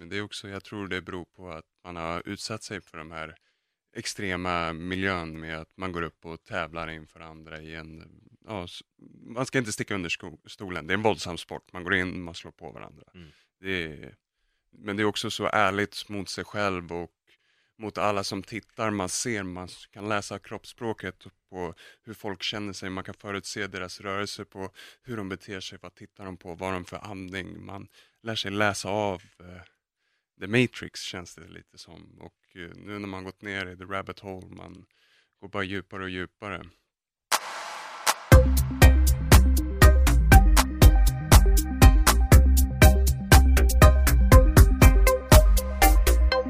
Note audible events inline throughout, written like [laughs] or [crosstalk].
Men det är också, jag tror det beror på att man har utsatt sig för de här extrema miljön med att man går upp och tävlar inför andra i en, ja, man ska inte sticka under sko- stolen, det är en våldsam sport, man går in, man slår på varandra. Mm. Det är, men det är också så ärligt mot sig själv och mot alla som tittar, man ser, man kan läsa kroppsspråket på hur folk känner sig, man kan förutse deras rörelser på hur de beter sig, vad tittar de på, vad har de för andning, man lär sig läsa av eh, The Matrix känns det lite som. Och eh, nu när man gått ner i the rabbit hole, man går bara djupare och djupare.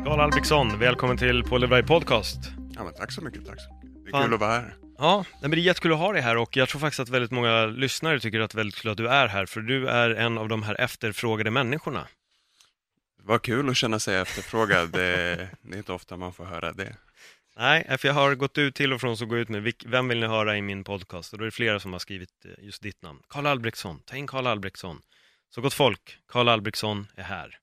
Karl Albrektsson, välkommen till Paul Leveraj Podcast. Ja, men tack så mycket, tack så mycket. Det är Fan. kul att vara här. Ja, men det är jättekul att ha dig här och jag tror faktiskt att väldigt många lyssnare tycker att det är väldigt kul att du är här, för du är en av de här efterfrågade människorna. Vad kul att känna sig efterfrågad. Det, det är inte ofta man får höra det. Nej, för jag har gått ut till och från så går ut med vilk- vem vill ni höra i min podcast? Och då är det flera som har skrivit eh, just ditt namn. Karl Albrektsson, ta in Karl Albrektsson. Så gott folk, Karl Albrektsson är här.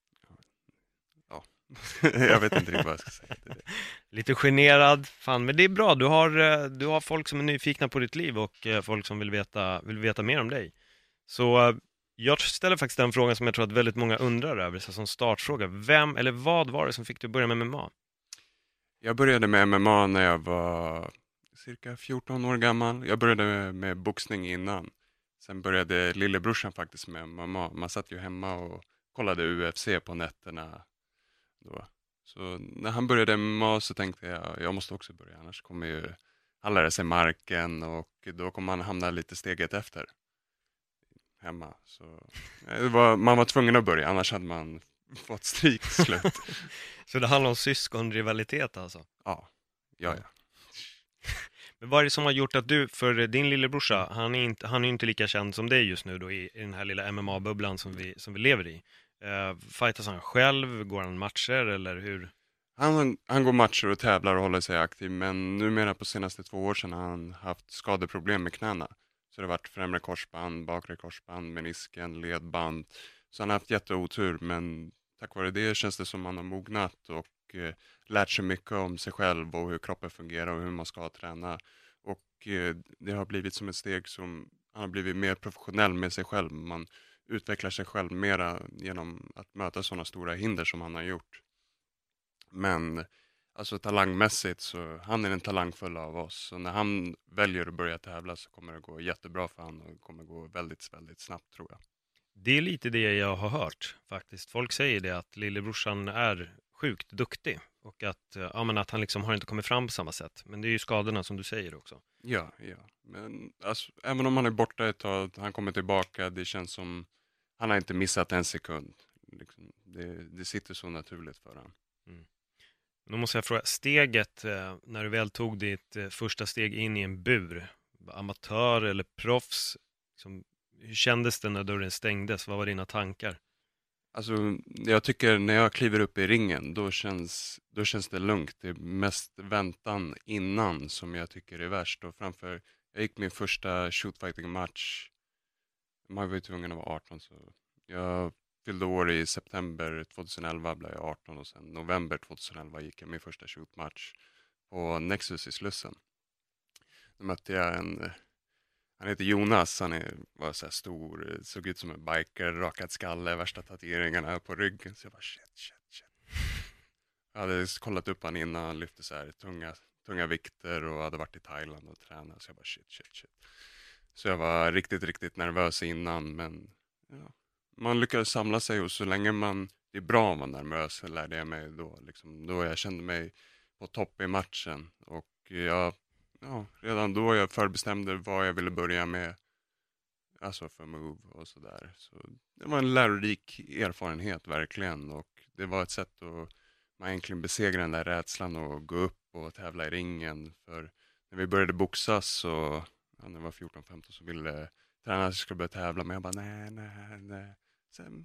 [laughs] jag vet inte riktigt vad jag ska säga till det. [laughs] Lite generad, fan, men det är bra. Du har, eh, du har folk som är nyfikna på ditt liv och eh, folk som vill veta, vill veta mer om dig. Så jag ställer faktiskt den frågan som jag tror att väldigt många undrar över, så som startfråga. Vem eller vad var det som fick dig att börja med MMA? Jag började med MMA när jag var cirka 14 år gammal. Jag började med, med boxning innan. Sen började lillebrorsan faktiskt med MMA. Man satt ju hemma och kollade UFC på nätterna. Då. Så när han började med MMA så tänkte jag, jag måste också börja, annars kommer ju han lära sig marken och då kommer han hamna lite steget efter hemma. Så eh, var, man var tvungen att börja, annars hade man fått stryk till slut. [laughs] Så det handlar om syskonrivalitet alltså? Ja, ja, ja. [laughs] Men vad är det som har gjort att du, för din lillebrorsa, han är inte, han är inte lika känd som dig just nu då i, i den här lilla MMA-bubblan som vi, som vi lever i. Uh, fightas han själv? Går han matcher eller hur? Han, han går matcher och tävlar och håller sig aktiv, men numera på senaste två år sedan har han haft skadeproblem med knäna. Så det har varit främre korsband, bakre korsband, menisken, ledband. Så han har haft jätteotur, men tack vare det känns det som han har mognat och eh, lärt sig mycket om sig själv och hur kroppen fungerar och hur man ska träna. Och eh, det har blivit som ett steg som han har blivit mer professionell med sig själv. Man utvecklar sig själv mera genom att möta sådana stora hinder som han har gjort. Men alltså talangmässigt så han är den talangfulla av oss. Så när han väljer att börja tävla så kommer det gå jättebra för honom och det kommer gå väldigt, väldigt snabbt tror jag. Det är lite det jag har hört faktiskt. Folk säger det att lillebrorsan är sjukt duktig och att, eh, ja, men att han liksom har inte kommit fram på samma sätt. Men det är ju skadorna som du säger också. Ja, ja. Men alltså, även om han är borta ett tag, han kommer tillbaka, det känns som han har inte missat en sekund. Liksom, det, det sitter så naturligt för honom. Men då måste jag fråga, steget eh, när du väl tog ditt eh, första steg in i en bur, amatör eller proffs, liksom, hur kändes det när dörren stängdes? Vad var dina tankar? Alltså, jag tycker när jag kliver upp i ringen, då känns, då känns det lugnt. Det är mest väntan innan som jag tycker är värst. Och framför, jag gick min första shootfighting-match, man var ju tvungen att vara 18, så jag fyllde år i september 2011, blev jag 18 och sen november 2011 gick jag min första shootmatch på Nexus i Slussen. Då mötte jag en, han heter Jonas, han är, var så här stor, såg ut som en biker, rakad skalle, värsta tatueringarna på ryggen. Så jag bara shit, shit, shit. Jag hade kollat upp han innan, han lyfte så här tunga, tunga vikter och hade varit i Thailand och tränat. Så jag bara shit, shit, shit. Så jag var riktigt, riktigt nervös innan, men ja, man lyckades samla sig och så länge man, det är bra att vara nervös, lärde jag mig då. Liksom, då jag kände mig på topp i matchen och jag ja, redan då jag förbestämde vad jag ville börja med. Alltså för move och sådär. Så det var en lärorik erfarenhet verkligen och det var ett sätt att man egentligen besegra den där rädslan och gå upp och tävla i ringen. För när vi började boxas så, ja, när jag var 14-15 så ville tränaren att jag skulle börja tävla men jag bara nej, nej, nej.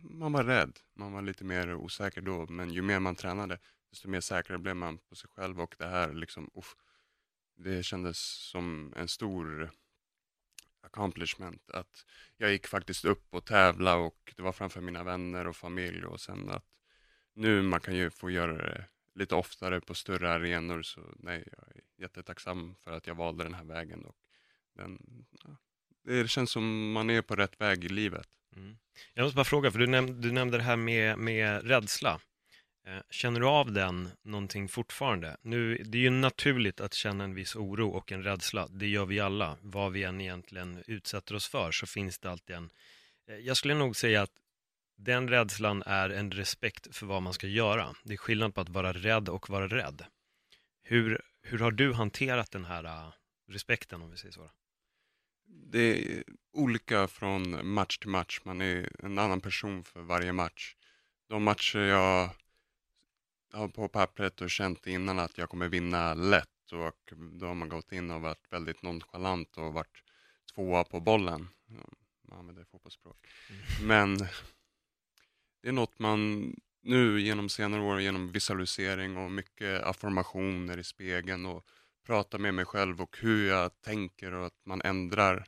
Man var rädd, man var lite mer osäker då men ju mer man tränade desto mer säkrare blev man på sig själv och det här liksom, uff, det kändes som en stor accomplishment att jag gick faktiskt upp och tävla och det var framför mina vänner och familj och sen att nu man kan ju få göra det lite oftare på större arenor så nej, jag är jättetacksam för att jag valde den här vägen och den, ja, det känns som man är på rätt väg i livet. Mm. Jag måste bara fråga, för du, nämnde, du nämnde det här med, med rädsla. Eh, känner du av den någonting fortfarande? Nu, det är ju naturligt att känna en viss oro och en rädsla. Det gör vi alla. Vad vi än egentligen utsätter oss för så finns det alltid en... Eh, jag skulle nog säga att den rädslan är en respekt för vad man ska göra. Det är skillnad på att vara rädd och vara rädd. Hur, hur har du hanterat den här eh, respekten, om vi säger så? Det är olika från match till match. Man är en annan person för varje match. De matcher jag har på pappret och känt innan att jag kommer vinna lätt och då har man gått in och varit väldigt nonchalant och varit tvåa på bollen. Man använder fotbollsspråk. Mm. Men det är något man nu genom senare år, genom visualisering och mycket affirmationer i spegeln och prata med mig själv och hur jag tänker och att man ändrar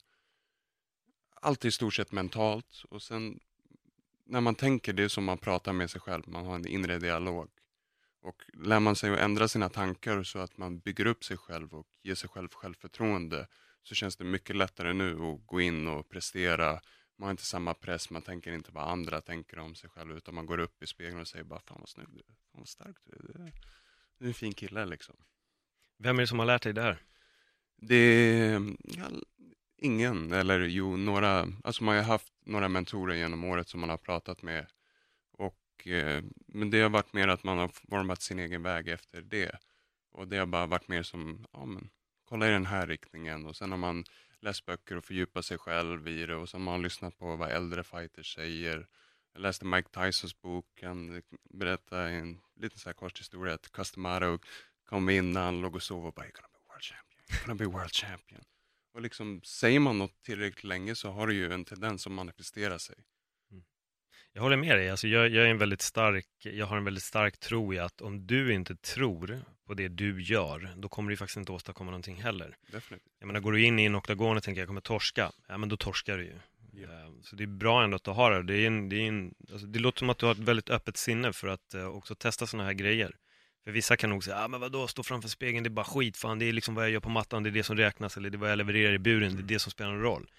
allt i stort sett mentalt och sen när man tänker det är som man pratar med sig själv, man har en inre dialog. Och lär man sig att ändra sina tankar så att man bygger upp sig själv och ger sig själv självförtroende så känns det mycket lättare nu att gå in och prestera man har inte samma press, man tänker inte vad andra tänker om sig själv utan man går upp i spegeln och säger bara fan vad snygg du är, fan vad stark du är, du är en fin kille liksom. Vem är det som har lärt dig det här? Det är ja, ingen, eller jo, några, alltså man har haft några mentorer genom året som man har pratat med. Och eh, men det har varit mer att man har format sin egen väg efter det. Och det har bara varit mer som, ja men kolla i den här riktningen. Och sen har man läst böcker och fördjupat sig själv i det. Och sen har man lyssnat på vad äldre fighters säger. Jag läste Mike Tysons bok, han berättade en liten så här kort historia att Customaro kom in när han låg och sov och bara “You're gonna be world champion, you're gonna be world champion”. Och liksom, säger man något tillräckligt länge så har det ju en tendens att manifestera sig. Jag håller med dig. Alltså jag, jag, är en väldigt stark, jag har en väldigt stark tro i att om du inte tror på det du gör, då kommer du faktiskt inte åstadkomma någonting heller. Definitivt. Jag menar, går du in i en oktagon och tänker jag kommer torska, ja men då torskar du ju. Yeah. Så det är bra ändå att du har det. Det, är en, det, är en, alltså det låter som att du har ett väldigt öppet sinne för att uh, också testa sådana här grejer. För vissa kan nog säga, ja ah, men vadå, stå framför spegeln, det är bara skit, fan det är liksom vad jag gör på mattan, det är det som räknas, eller det är vad jag levererar i buren, mm. det är det som spelar en roll.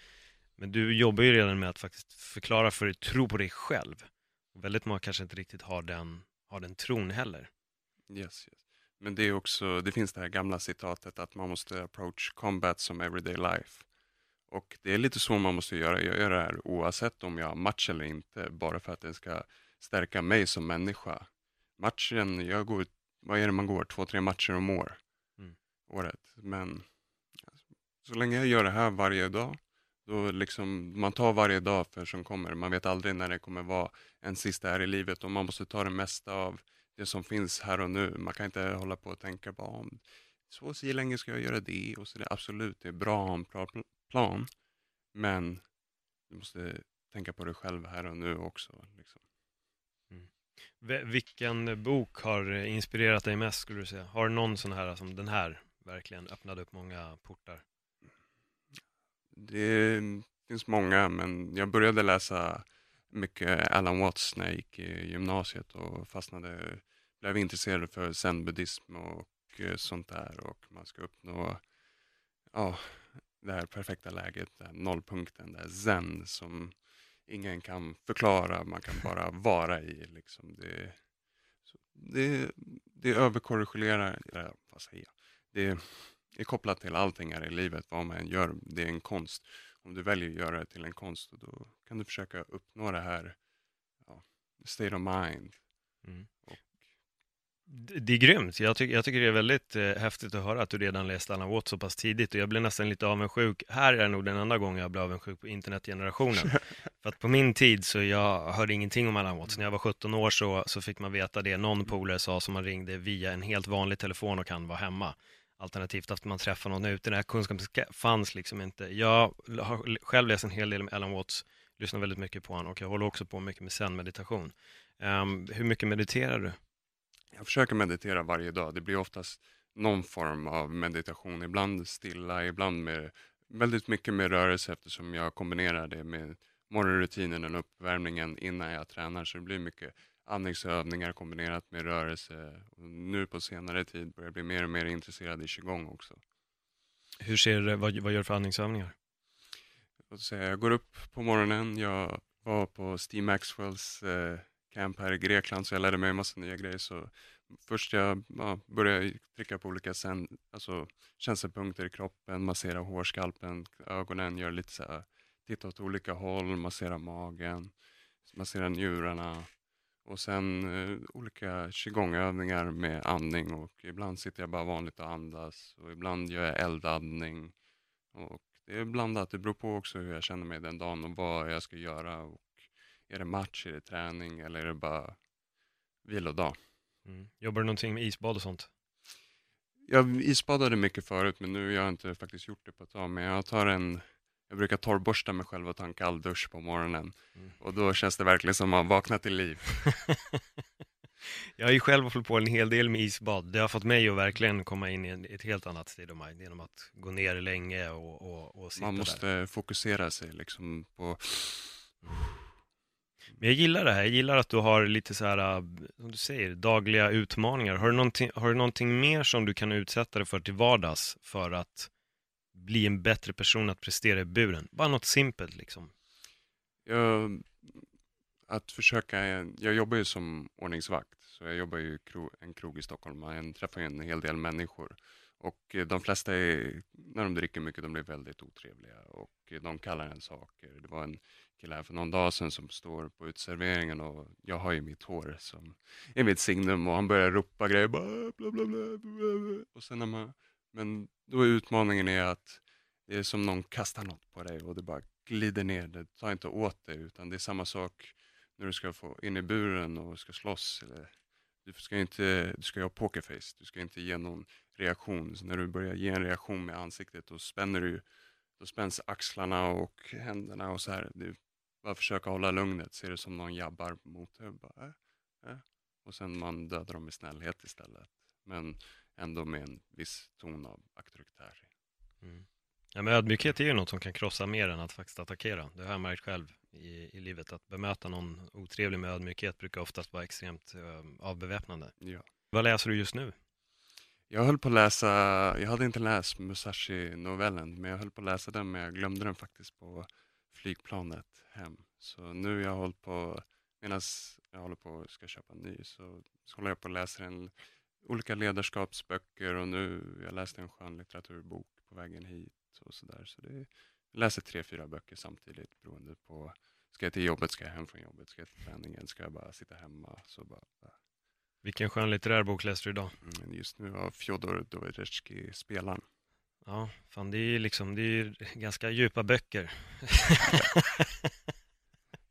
Men du jobbar ju redan med att faktiskt förklara för dig, tro på dig själv. Och väldigt många kanske inte riktigt har den, har den tron heller. Yes, yes. Men det är också, det finns det här gamla citatet att man måste approach combat som everyday life. Och det är lite så man måste göra. Jag gör det här oavsett om jag har match eller inte, bara för att det ska stärka mig som människa. Matchen, jag går, vad är det man går, två, tre matcher om år, mm. året. Men så länge jag gör det här varje dag då liksom, man tar varje dag för som kommer. Man vet aldrig när det kommer vara en sista här i livet och man måste ta det mesta av det som finns här och nu. Man kan inte hålla på och tänka bara om så och så länge ska jag göra det och så det. Absolut, det är bra att ha en bra plan. Men du måste tänka på dig själv här och nu också. Liksom. Vilken bok har inspirerat dig mest skulle du säga? Har du någon sån här som den här verkligen öppnade upp många portar? Det finns många, men jag började läsa mycket Alan Watts när jag gick i gymnasiet och fastnade, blev intresserad för zen-buddhism och eh, sånt där och man ska uppnå ja, det här perfekta läget, den här nollpunkten, det här zen som ingen kan förklara, man kan bara vara i. Liksom. Det, det, det överkorrigerar, vad säger jag? Det, är kopplat till allting här i livet, vad man än gör. Det är en konst. Om du väljer att göra det till en konst, då kan du försöka uppnå det här ja, state of mind. Mm. Det är grymt. Jag, ty jag tycker det är väldigt eh, häftigt att höra att du redan läste Alan Watts så pass tidigt och jag blir nästan lite avundsjuk. Här är nog den enda gången jag blir avundsjuk på internetgenerationen. [laughs] För att på min tid så jag hörde ingenting om Alan Watts. När jag var 17 år så, så fick man veta det någon polare sa som man ringde via en helt vanlig telefon och kan vara hemma. Alternativt att man träffar någon ute. Den här kunskapen fanns liksom inte. Jag har själv läst en hel del om Alan Watts, lyssnar väldigt mycket på honom och jag håller också på mycket med zen-meditation. Um, hur mycket mediterar du? Jag försöker meditera varje dag. Det blir oftast någon form av meditation. Ibland stilla, ibland med väldigt mycket med rörelse eftersom jag kombinerar det med morgonrutinen och uppvärmningen innan jag tränar. Så det blir mycket andningsövningar kombinerat med rörelse. Och nu på senare tid börjar jag bli mer och mer intresserad i qigong också. Hur ser vad, vad gör du för andningsövningar? Jag går upp på morgonen, jag var på Steve Maxwells eh, camp här i Grekland så jag lärde mig en massa nya grejer. Så först jag ja, började trycka på olika sen, alltså, känselpunkter i kroppen, massera hårskalpen, ögonen, göra lite så här, titta åt olika håll, massera magen, massera njurarna och sen eh, olika qigongövningar med andning och ibland sitter jag bara vanligt och andas och ibland gör jag eldandning. Och det är blandat, det beror på också hur jag känner mig den dagen och vad jag ska göra. Och är det match, är det träning eller är det bara vilodag? Mm. Jobbar du någonting med isbad och sånt? Jag isbadade mycket förut men nu har jag inte faktiskt gjort det på ett tag. Men jag tar en jag brukar torrborsta mig själv och ta en kall dusch på morgonen. Mm. Och då känns det verkligen som att man vaknat till liv. [laughs] jag har ju själv hållit på en hel del med isbad. Det har fått mig att verkligen komma in i ett helt annat state of mind genom att gå ner länge och, och, och sitta Man måste där. fokusera sig liksom på men jag gillar det här, jag gillar att du har lite så här, som du säger, dagliga utmaningar. Har du någonting, har du någonting mer som du kan utsätta dig för till vardags för att bli en bättre person att prestera i buren? Bara något simpelt liksom. Jag, att försöka, jag jobbar ju som ordningsvakt, så jag jobbar ju kro, en krog i Stockholm och jag träffar ju en hel del människor. Och eh, de flesta är, när de dricker mycket, de blir väldigt otrevliga och eh, de kallar en saker. Det var en kille här för någon dag sedan som står på utserveringen och jag har ju mitt hår som är mitt signum och han börjar ropa grejer. Bla, bla, bla, bla, Och sen när man, men då är utmaningen är att det är som någon kastar något på dig och det bara glider ner. Det tar inte åt dig utan det är samma sak när du ska få in i buren och ska slåss. Eller, du ska inte, du ska ha pokerface, du ska inte ge någon reaktion. Så när du börjar ge en reaktion med ansiktet då spänner du då spänns axlarna och händerna och så här. Du bara försöka hålla lugnet, ser det som någon jabbar mot dig. Bara, äh, äh. Och sen man dödar dem med snällhet istället. Men ändå med en viss ton av auktoritär. Mm. Ja, men ödmjukhet är ju något som kan krossa mer än att faktiskt attackera. Det har jag märkt själv i, i livet. Att bemöta någon otrevlig med ödmjukhet brukar oftast vara extremt uh, avbeväpnande. Ja. Vad läser du just nu? Jag höll på att läsa, jag hade inte läst Musashi-novellen, men jag höll på att läsa den, men jag glömde den faktiskt på flygplanet hem. Så nu jag håller på, medan jag håller på ska köpa en ny, så, så håller jag på att läsa en, olika ledarskapsböcker och nu, jag läste en skönlitteraturbok på vägen hit och sådär. Så det, jag läser tre, fyra böcker samtidigt beroende på, ska jag till jobbet, ska jag hem från jobbet, ska jag till träningen, ska jag bara sitta hemma, så bara, bara vilken skönlitterär bok läser du idag? Mm, just nu av Fjodor Dostoevskij, Spelaren. Ja, fan det är liksom, det är ganska djupa böcker. [laughs]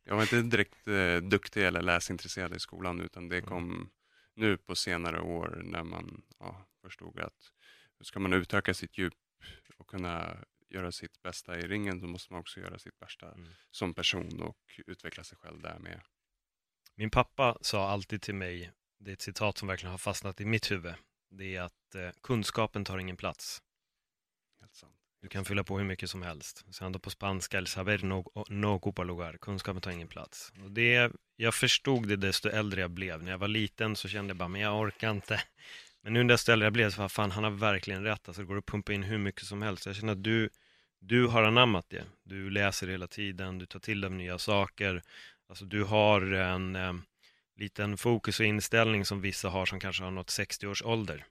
jag var inte direkt eh, duktig eller läsintresserad i skolan utan det mm. kom. Nu på senare år när man ja, förstod att ska man utöka sitt djup och kunna göra sitt bästa i ringen så måste man också göra sitt bästa mm. som person och utveckla sig själv därmed. Min pappa sa alltid till mig det är ett citat som verkligen har fastnat i mitt huvud. Det är att eh, kunskapen tar ingen plats. Du kan fylla på hur mycket som helst. Sen då på spanska, el saber no, no ocupa lugar. Kunskapen tar ingen plats. Och det, jag förstod det desto äldre jag blev. När jag var liten så kände jag bara, men jag orkar inte. Men nu desto äldre jag blev så var fan, han har verkligen rätt. Alltså det går att pumpa in hur mycket som helst. Jag känner att du, du har anammat det. Du läser hela tiden, du tar till dig nya saker. Alltså du har en eh, liten fokus och inställning som vissa har som kanske har nått 60 års ålder.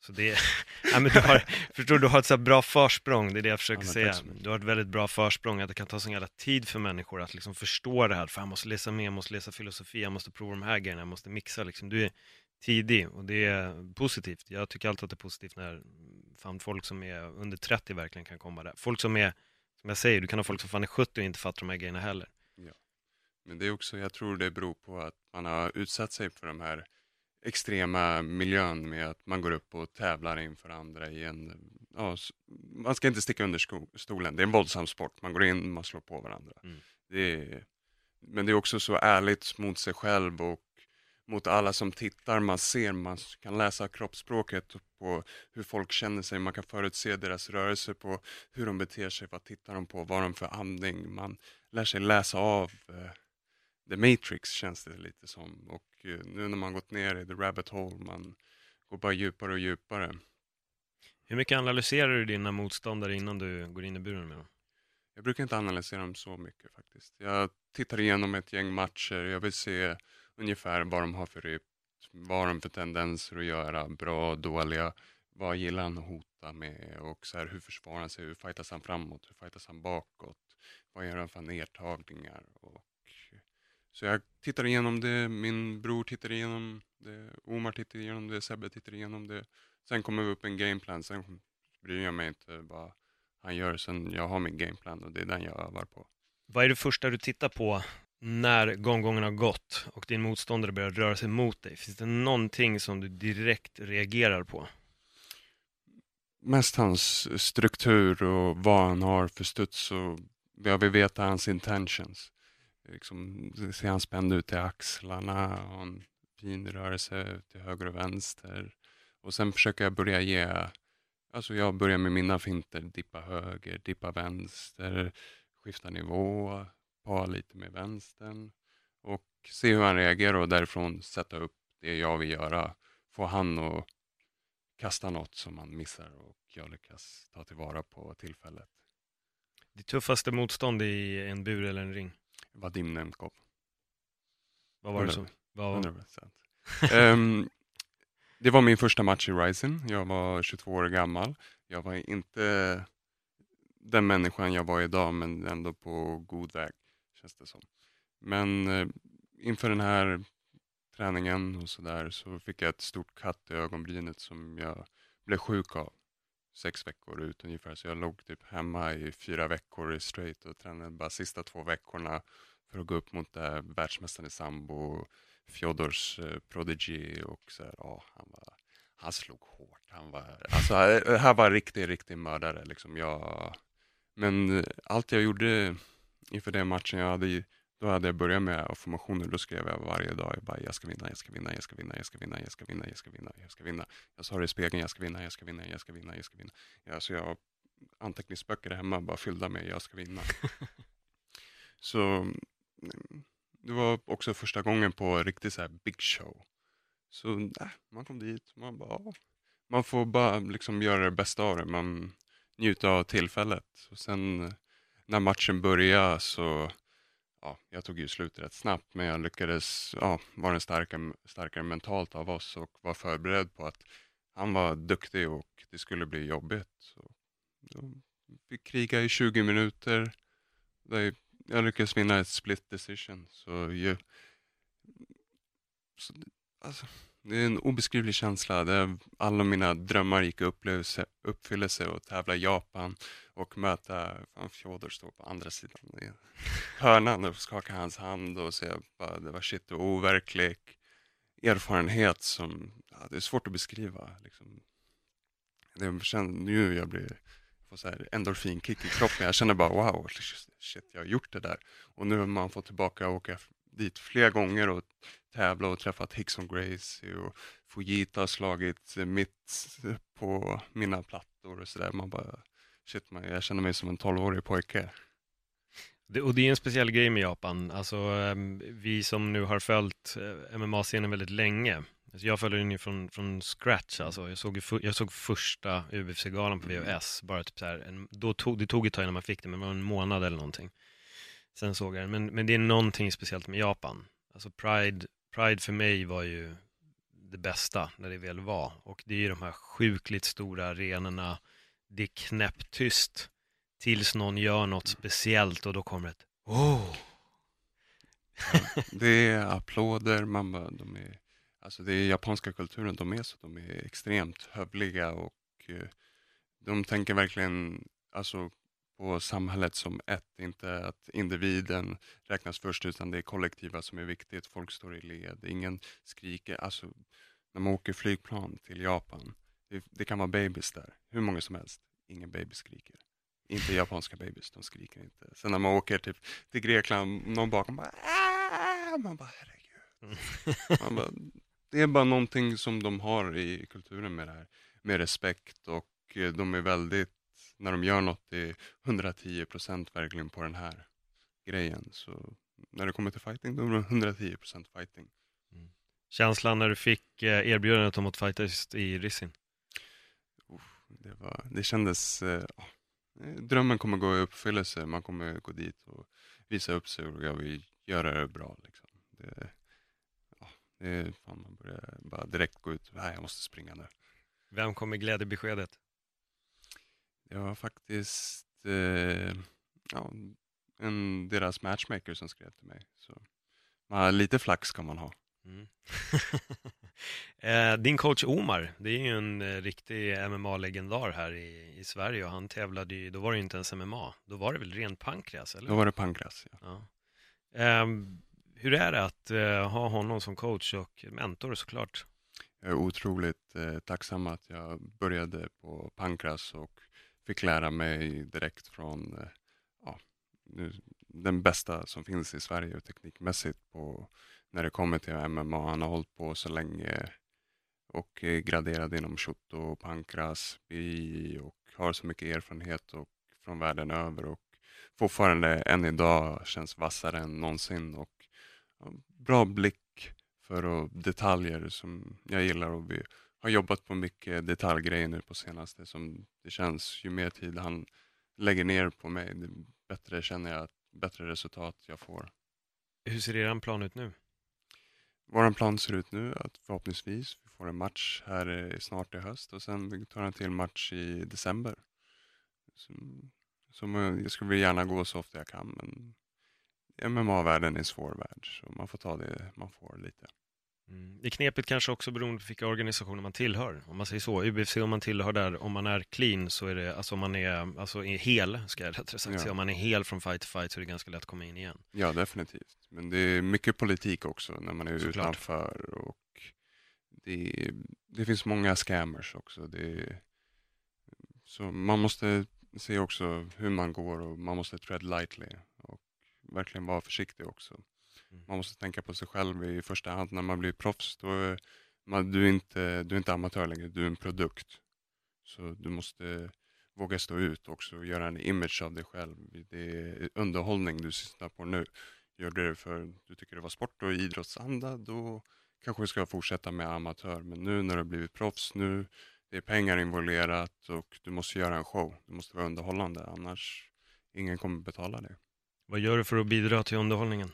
Så det är, [laughs] ja, men du har, förstår du, har ett så bra försprång, det är det jag försöker ja, säga. Du har ett väldigt bra försprång, att det kan ta så jävla tid för människor att liksom förstå det här. För jag måste läsa mer, jag måste läsa filosofi, jag måste prova de här grejerna, jag måste mixa liksom. Du är tidig och det är positivt. Jag tycker alltid att det är positivt när fan, folk som är under 30 verkligen kan komma där. Folk som är, som jag säger, du kan ha folk som fan är 70 och inte fattar de här grejerna heller. Ja. Men det är också, jag tror det beror på att man har utsatt sig för de här extrema miljön med att man går upp och tävlar inför andra i en, ja, man ska inte sticka under sko, stolen, det är en våldsam sport, man går in, man slår på varandra. Mm. Det är, men det är också så ärligt mot sig själv och mot alla som tittar, man ser, man kan läsa kroppsspråket på hur folk känner sig, man kan förutse deras rörelser på hur de beter sig, vad tittar de på, vad har de för andning, man lär sig läsa av eh, The Matrix känns det lite som. Och eh, nu när man gått ner i the rabbit hole, man går bara djupare och djupare. Hur mycket analyserar du dina motståndare innan du går in i buren med dem? Jag brukar inte analysera dem så mycket faktiskt. Jag tittar igenom ett gäng matcher, jag vill se ungefär vad de har för rytm, vad de för tendenser att göra, bra, dåliga, vad gillar han att hota med? Och så här, hur försvarar han sig, hur fightas han framåt, hur fightas han bakåt, vad gör han för nedtagningar? Och så jag tittar igenom det, min bror tittar igenom det, Omar tittar igenom det, Sebbe tittar igenom det. Sen kommer vi upp en gameplan, sen bryr jag mig inte vad han gör, sen jag har min gameplan och det är den jag övar på. Vad är det första du tittar på när gånggången har gått och din motståndare börjar röra sig mot dig? Finns det någonting som du direkt reagerar på? Mest hans struktur och vad han har för studs och jag vill veta hans intentions liksom, ser han spänd ut i axlarna, har en fin rörelse till höger och vänster. Och sen försöker jag börja ge, alltså jag börjar med mina finter, dippa höger, dippa vänster, skifta nivå, pa lite med vänstern och se hur han reagerar och därifrån sätta upp det jag vill göra. Få han att kasta något som han missar och jag lyckas ta tillvara på tillfället. Det tuffaste motstånd i en bur eller en ring? Vadim Nemkov. Vad var det som? Vad... 100%. um, det var min första match i Ryzen. Jag var 22 år gammal. Jag var inte den människan jag var idag, men ändå på god väg, känns det som. Men uh, inför den här träningen och så där så fick jag ett stort katt i ögonbrynet som jag blev sjuk av sex veckor ut ungefär. Så jag låg typ hemma i fyra veckor i straight och tränade bara sista två veckorna för att gå upp mot det världsmästaren i sambo, Fjodors eh, prodigy och så här, oh, han, var, han slog hårt. Han var, alltså, det här var riktig, riktig mördare. Liksom. Jag, men eh, allt jag gjorde inför den matchen, jag hade då hade jag börjat med affirmationer, då skrev jag varje dag, jag bara, jag ska vinna, jag ska vinna, jag ska vinna, jag ska vinna, jag ska vinna, jag ska vinna, jag ska vinna. Jag sa det i spegeln, jag ska vinna, jag ska vinna, jag ska vinna, jag ska vinna. Ja, så jag har anteckningsböcker hemma bara fyllda med, jag ska vinna. [laughs] så mm, det var också första gången på riktigt så här big show. Så äh, man kom dit, man bara, man får bara liksom göra det bästa av det, man njuter av tillfället. Och sen när matchen började så ja, jag tog ju slut rätt snabbt, men jag lyckades ja, vara den starkare, starkare mentalt av oss och var förberedd på att han var duktig och det skulle bli jobbigt. Så, vi krigade i 20 minuter. Jag lyckades vinna ett split decision. Så, jag, så alltså, det är en obeskrivlig känsla. Där alla mina drömmar gick i uppfyllelse och tävla i Japan och möta fan, Fjodor stå på andra sidan i hörnan och skaka hans hand och säga att det var shit och overklig erfarenhet som ja, det är svårt att beskriva. Liksom. Det känns, nu jag blir får så här endorfinkick i kroppen. Jag känner bara wow, shit jag har gjort det där. Och nu har man fått tillbaka och åka dit flera gånger och tävlat och träffat Hickson Gracie och Fujita har slagit mitt på mina plattor och sådär. Man bara, shit, man, jag känner mig som en 12-årig pojke. Det, och det är en speciell grej med Japan. Alltså, ehm, vi som nu har följt eh, MMA-scenen väldigt länge. Alltså jag följer den ju från, från scratch. Alltså. Jag, såg, jag såg första UFC-galan på VHS. Bara typ så här, en, då tog, det tog ett tag innan man fick det, men det var en månad eller någonting. Sen såg jag den. Men, men det är någonting speciellt med Japan. Alltså Pride, Pride för mig var ju det bästa när det väl var. Och det är ju de här sjukligt stora arenorna. Det är knäpptyst tills någon gör något speciellt och då kommer ett oh. det är applåder, man bara, de är, alltså det är japanska kulturen, de är så, de är extremt hövliga och eh, de tänker verkligen alltså, på samhället som ett, inte att individen räknas först utan det är kollektiva som är viktigt. Folk står i led, ingen skriker. Alltså, när man åker flygplan till Japan, det, det kan vara babys där, hur många som helst. Ingen baby skriker. Inte japanska babys, de skriker inte. Sen när man åker typ till Grekland, någon bakom bara Aah! Man bara herregud. Man bara, det är bara någonting som de har i kulturen med det här. Med respekt och eh, de är väldigt, när de gör något, det är 110 procent verkligen på den här grejen. Så när det kommer till fighting, då är det 110 procent fighting. Känslan när du fick eh, erbjudandet om att fighta just i Rissin? Det, var, det kändes, eh, ja, drömmen kommer gå i uppfyllelse. Man kommer gå dit och visa upp sig och jag vill göra det bra. Liksom. Det, ja, det är fan, man börjar bara direkt gå ut, nej jag måste springa nu. Vem kom med glädjebeskedet? Det var faktiskt eh, ja, en, deras matchmaker som skrev till mig. Så, man, lite flax kan man ha. Mm. [laughs] Eh, Din coach Omar, det är ju en eh, riktig MMA-legendar här i, i Sverige och han tävlade ju, då var det ju inte ens MMA, då var det väl ren pankreas, eller? Då var det pankras. Ja. Ja. Ehm, hur är det att eh, ha honom som coach och mentor såklart? Jag är otroligt eh, tacksam att jag började på pankras och fick lära mig direkt från eh, ja, nu, den bästa som finns i Sverige teknikmässigt på när det kommer till MMA. Han har hållit på så länge och är graderad inom shoto och pankras BI och har så mycket erfarenhet och från världen över och fortfarande än idag känns vassare än någonsin och ja, bra blick för och detaljer som jag gillar och vi har jobbat på mycket detaljgrejer nu på senaste som det känns ju mer tid han lägger ner på mig, det bättre känner jag att bättre resultat jag får. Hur ser er plan ut nu? Vår plan ser ut nu att förhoppningsvis vi får en match här snart i höst och sen tar en till match i december. Som eh, jag skulle gärna gå så ofta jag kan men MMA-världen är en svår värld så man får ta det man får lite. Mm. Det är knepigt kanske också beroende på vilka organisationer man tillhör. Om man säger så, UFC om man tillhör där, om man är clean så är det, alltså om man är, alltså är hel, ska jag rättare sagt Ja. säga, om man är hel från fight to fight så är det ganska lätt att komma in igen. Ja, definitivt. Men det är mycket politik också när man är Såklart. utanför. Och det, det finns många scammers också. Det, så man måste se också hur man går och man måste tread lightly. Och verkligen vara försiktig också. Mm. Man måste tänka på sig själv i första hand. När man blir proffs, då är man, du, är inte, du är inte amatör längre, du är en produkt. Så du måste våga stå ut också och göra en image av dig själv. Det är underhållning du sysslar på nu. Gör du det för du tycker det var sport och idrottsanda, då kanske du ska fortsätta med amatör. Men nu när du har blivit proffs, nu det är pengar involverat och du måste göra en show. Du måste vara underhållande, annars ingen kommer betala dig. Vad gör du för att bidra till underhållningen?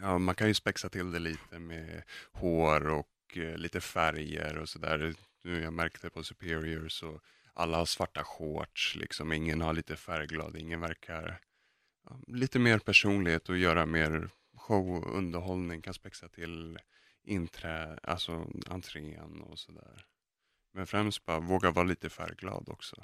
Ja, man kan ju spexa till det lite med hår och eh, lite färger och sådär. Nu Jag märkte på Superior så alla har svarta shorts, liksom. ingen har lite färgglad, ingen verkar ja, lite mer personlighet och göra mer show och underhållning, kan spexa till inträ, alltså entrén och sådär. Men främst bara våga vara lite färgglad också.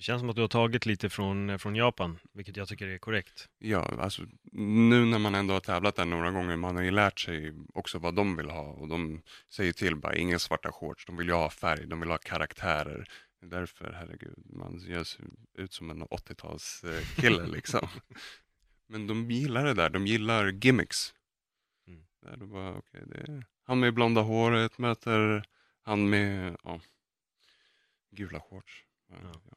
Det känns som att du har tagit lite från, från Japan, vilket jag tycker är korrekt. Ja, alltså nu när man ändå har tävlat där några gånger, man har ju lärt sig också vad de vill ha och de säger till bara, inga svarta shorts, de vill ju ha färg, de vill ha karaktärer. Därför, herregud, man gör sig ut som en 80-talskille [laughs] liksom. Men de gillar det där, de gillar gimmicks. Mm. Där då bara, okej, det är han med blonda håret möter han med, ja, gula shorts. Ja. Ja.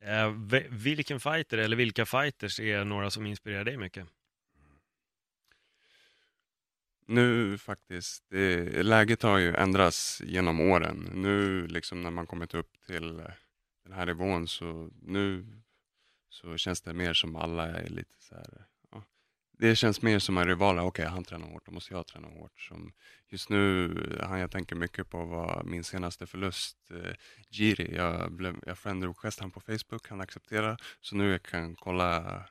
Eh, vilken fighter eller vilka fighters är några som inspirerar dig mycket? Nu faktiskt, det, läget har ju ändrats genom åren. Nu liksom när man kommit upp till eh, den här nivån så nu så känns det mer som alla är lite så här. Det känns mer som en rival. Okej, han tränar hårt, då måste jag träna hårt. Som just nu, han jag tänker mycket på var min senaste förlust, eh, Giri. Jag, blev, jag requestade han på Facebook, han accepterade. Så nu jag kan kolla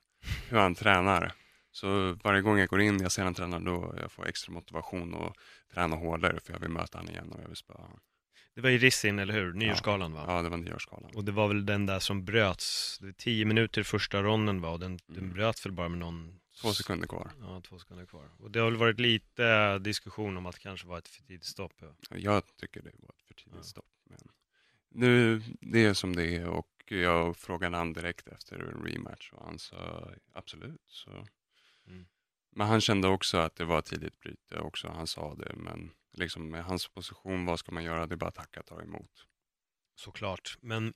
hur han tränar. Så varje gång jag går in, jag ser han träna, då jag får extra motivation och träna hårdare för jag vill möta honom igen och jag vill spöa honom. Det var i Rissin, eller hur? Nyårsgalan va? Ja, det var nyårsgalan. Och det var väl den där som bröts, tio minuter första ronden var och den, den Mm. bröts väl bara med någon... Två sekunder kvar. Ja, två sekunder kvar. Och det har väl varit lite diskussion om att det kanske var ett för tidigt stopp. Ja. Jag tycker det var ett för tidigt Ja. stopp. Men nu, det är som det är och jag frågade han direkt efter en rematch och han sa absolut. Så. Mm. Men han kände också att det var tidigt bryte också, han sa det. Men liksom med hans position, vad ska man göra? Det är bara att tacka, ta emot. Såklart. Men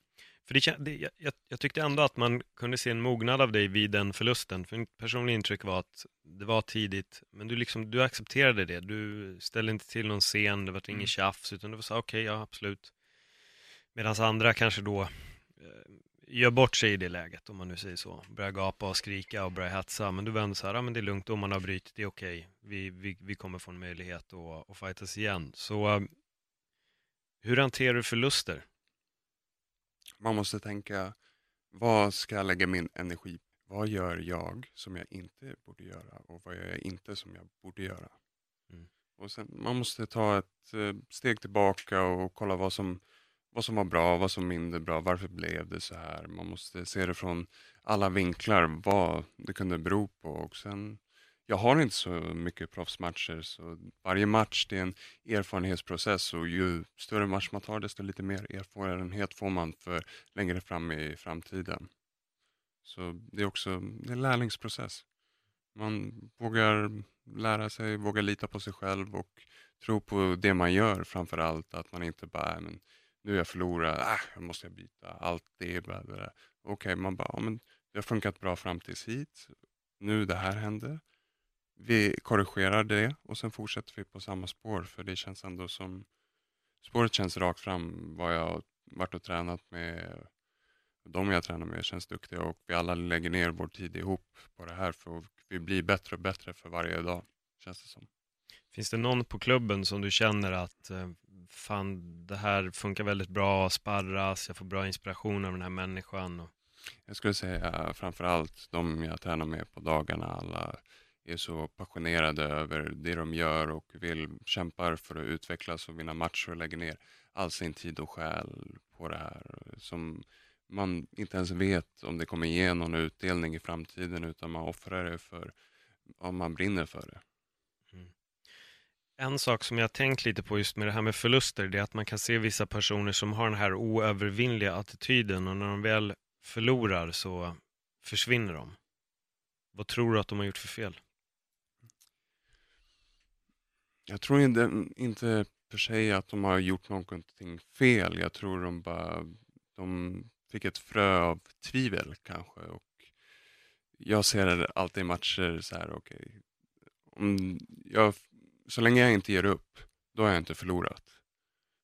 för det, det, jag, jag, tyckte ändå att man kunde se en mognad av dig vid den förlusten. För mitt personliga intryck var att det var tidigt, men du, liksom, du accepterade det. Du ställde inte till någon scen, det var Mm. inget tjafs, utan du var så okej, ja absolut. Medan andra kanske då eh, gör bort sig i det läget, om man nu säger så. Börjar gapa och skrika och börjar hetsa. Men du ändå så här, ja men det är lugnt, om man har brutit, det är okej. Vi, vi, vi kommer få en möjlighet att, att fightas igen. Så eh, hur hanterar du förluster? Man måste tänka, vad ska jag lägga min energi på? Vad gör jag som jag inte borde göra och vad gör jag inte som jag borde göra? Mm. Och sen, man måste ta ett eh, steg tillbaka och kolla vad som, vad som var bra, vad som mindre bra, varför blev det så här? Man måste se det från alla vinklar, vad det kunde bero på. Och sen, jag har inte så mycket proffsmatcher så varje match det är en erfarenhetsprocess och ju större match man tar desto lite mer erfarenhet får man för längre fram i framtiden. Så det är också det är en lärlingsprocess. Man vågar lära sig, vågar lita på sig själv och tro på det man gör framför allt. Att man inte bara, äh, men nu är jag förlorad, ah, jag måste jag byta, allt det är bara det man bara, ja, men det har funkat bra fram tills hit. Nu det här hände. Vi korrigerar det och sen fortsätter vi på samma spår för det känns ändå som spåret känns rakt fram vad jag har varit och tränat med de jag tränar med känns duktiga och vi alla lägger ner vår tid ihop på det här för vi blir bättre och bättre för varje dag, känns det som. Finns det någon på klubben som du känner att eh, fan, det här funkar väldigt bra, sparras, jag får bra inspiration av den här människan? Och... Jag skulle säga framför allt de jag tränar med på dagarna, alla är så passionerade över det de gör och vill kämpar för att utvecklas och vinna matcher och lägger ner all sin tid och själ på det här. Som man inte ens vet om det kommer ge någon utdelning i framtiden utan man offrar det för om man brinner för det. Mm. En sak som jag har tänkt lite på just med det här med förluster, det är att man kan se vissa personer som har den här oövervinnliga attityden och när de väl förlorar så försvinner de. Vad tror du att de har gjort för fel? Jag tror inte, inte för sig att de har gjort någonting fel. Jag tror de bara de fick ett frö av tvivel kanske. Och jag ser alltid matcher så här, okej. om jag, så länge jag inte ger upp, då har jag inte förlorat.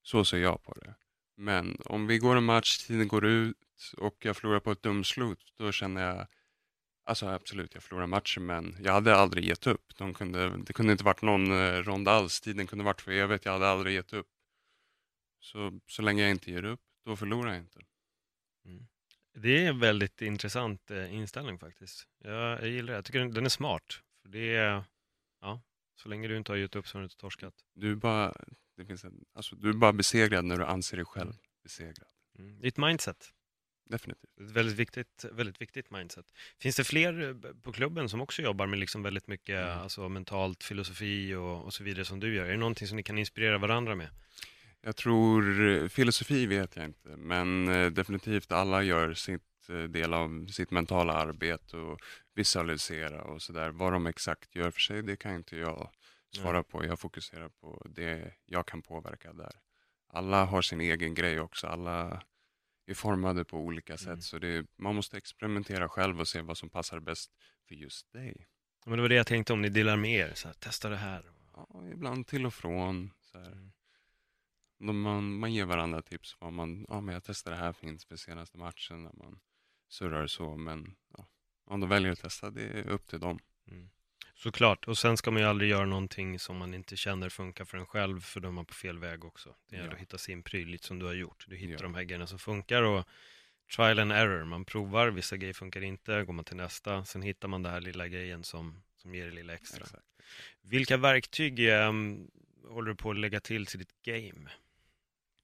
Så ser jag på det. Men om vi går en match, tiden går ut och jag förlorar på ett dumslut, då känner jag Alltså absolut, jag förlorar matchen men jag hade aldrig gett upp. De kunde, det kunde inte varit någon eh, rond alls. Tiden kunde varit för evigt. Jag hade aldrig gett upp. Så, så länge jag inte ger upp, då förlorar jag inte. Det är en väldigt intressant eh, inställning faktiskt. Jag, jag gillar det. Jag tycker den, den är smart. För det är, ja, så länge du inte har gett upp så har du inte torskat. Du är bara, det finns en, alltså, du bara besegrad när du anser dig själv besegrad. Mm. Det är ett mindset. Definitivt. Ett väldigt viktigt, väldigt viktigt mindset. Finns det fler eh, på klubben som också jobbar med liksom väldigt mycket Mm. alltså, mentalt filosofi och, och så vidare som du gör? Är det någonting som ni kan inspirera varandra med? Jag tror, eh, filosofi vet jag inte, men eh, definitivt alla gör sitt del av sitt mentala arbete och visualisera och sådär. Vad de exakt gör för sig, det kan inte jag svara Nej. på. Jag fokuserar på det jag kan påverka där. Alla har sin egen grej också, alla är formade på olika sätt, Mm. så det, man måste experimentera själv och se vad som passar bäst för just dig. Men det var det jag tänkte om ni delar med er, så här, testa det här. Ja, ibland till och från. Så här. Mm. Man, man ger varandra tips. Vad man, ja, men jag testade det här för senaste matchen. När man surrar så. Men ja, om de väljer att testa, det är upp till dem. Mm. Såklart, och sen ska man ju aldrig göra någonting som man inte känner funkar för en själv, för då är man på fel väg också. Det gäller Ja. att hitta sin pryl, lite som du har gjort. Du hittar Ja. de här grejerna som funkar och trial and error, man provar, vissa grejer funkar inte, går man till nästa, sen hittar man den här lilla grejen som, som ger det lilla extra. Exakt. Vilka verktyg ehm, håller du på att lägga till till ditt game?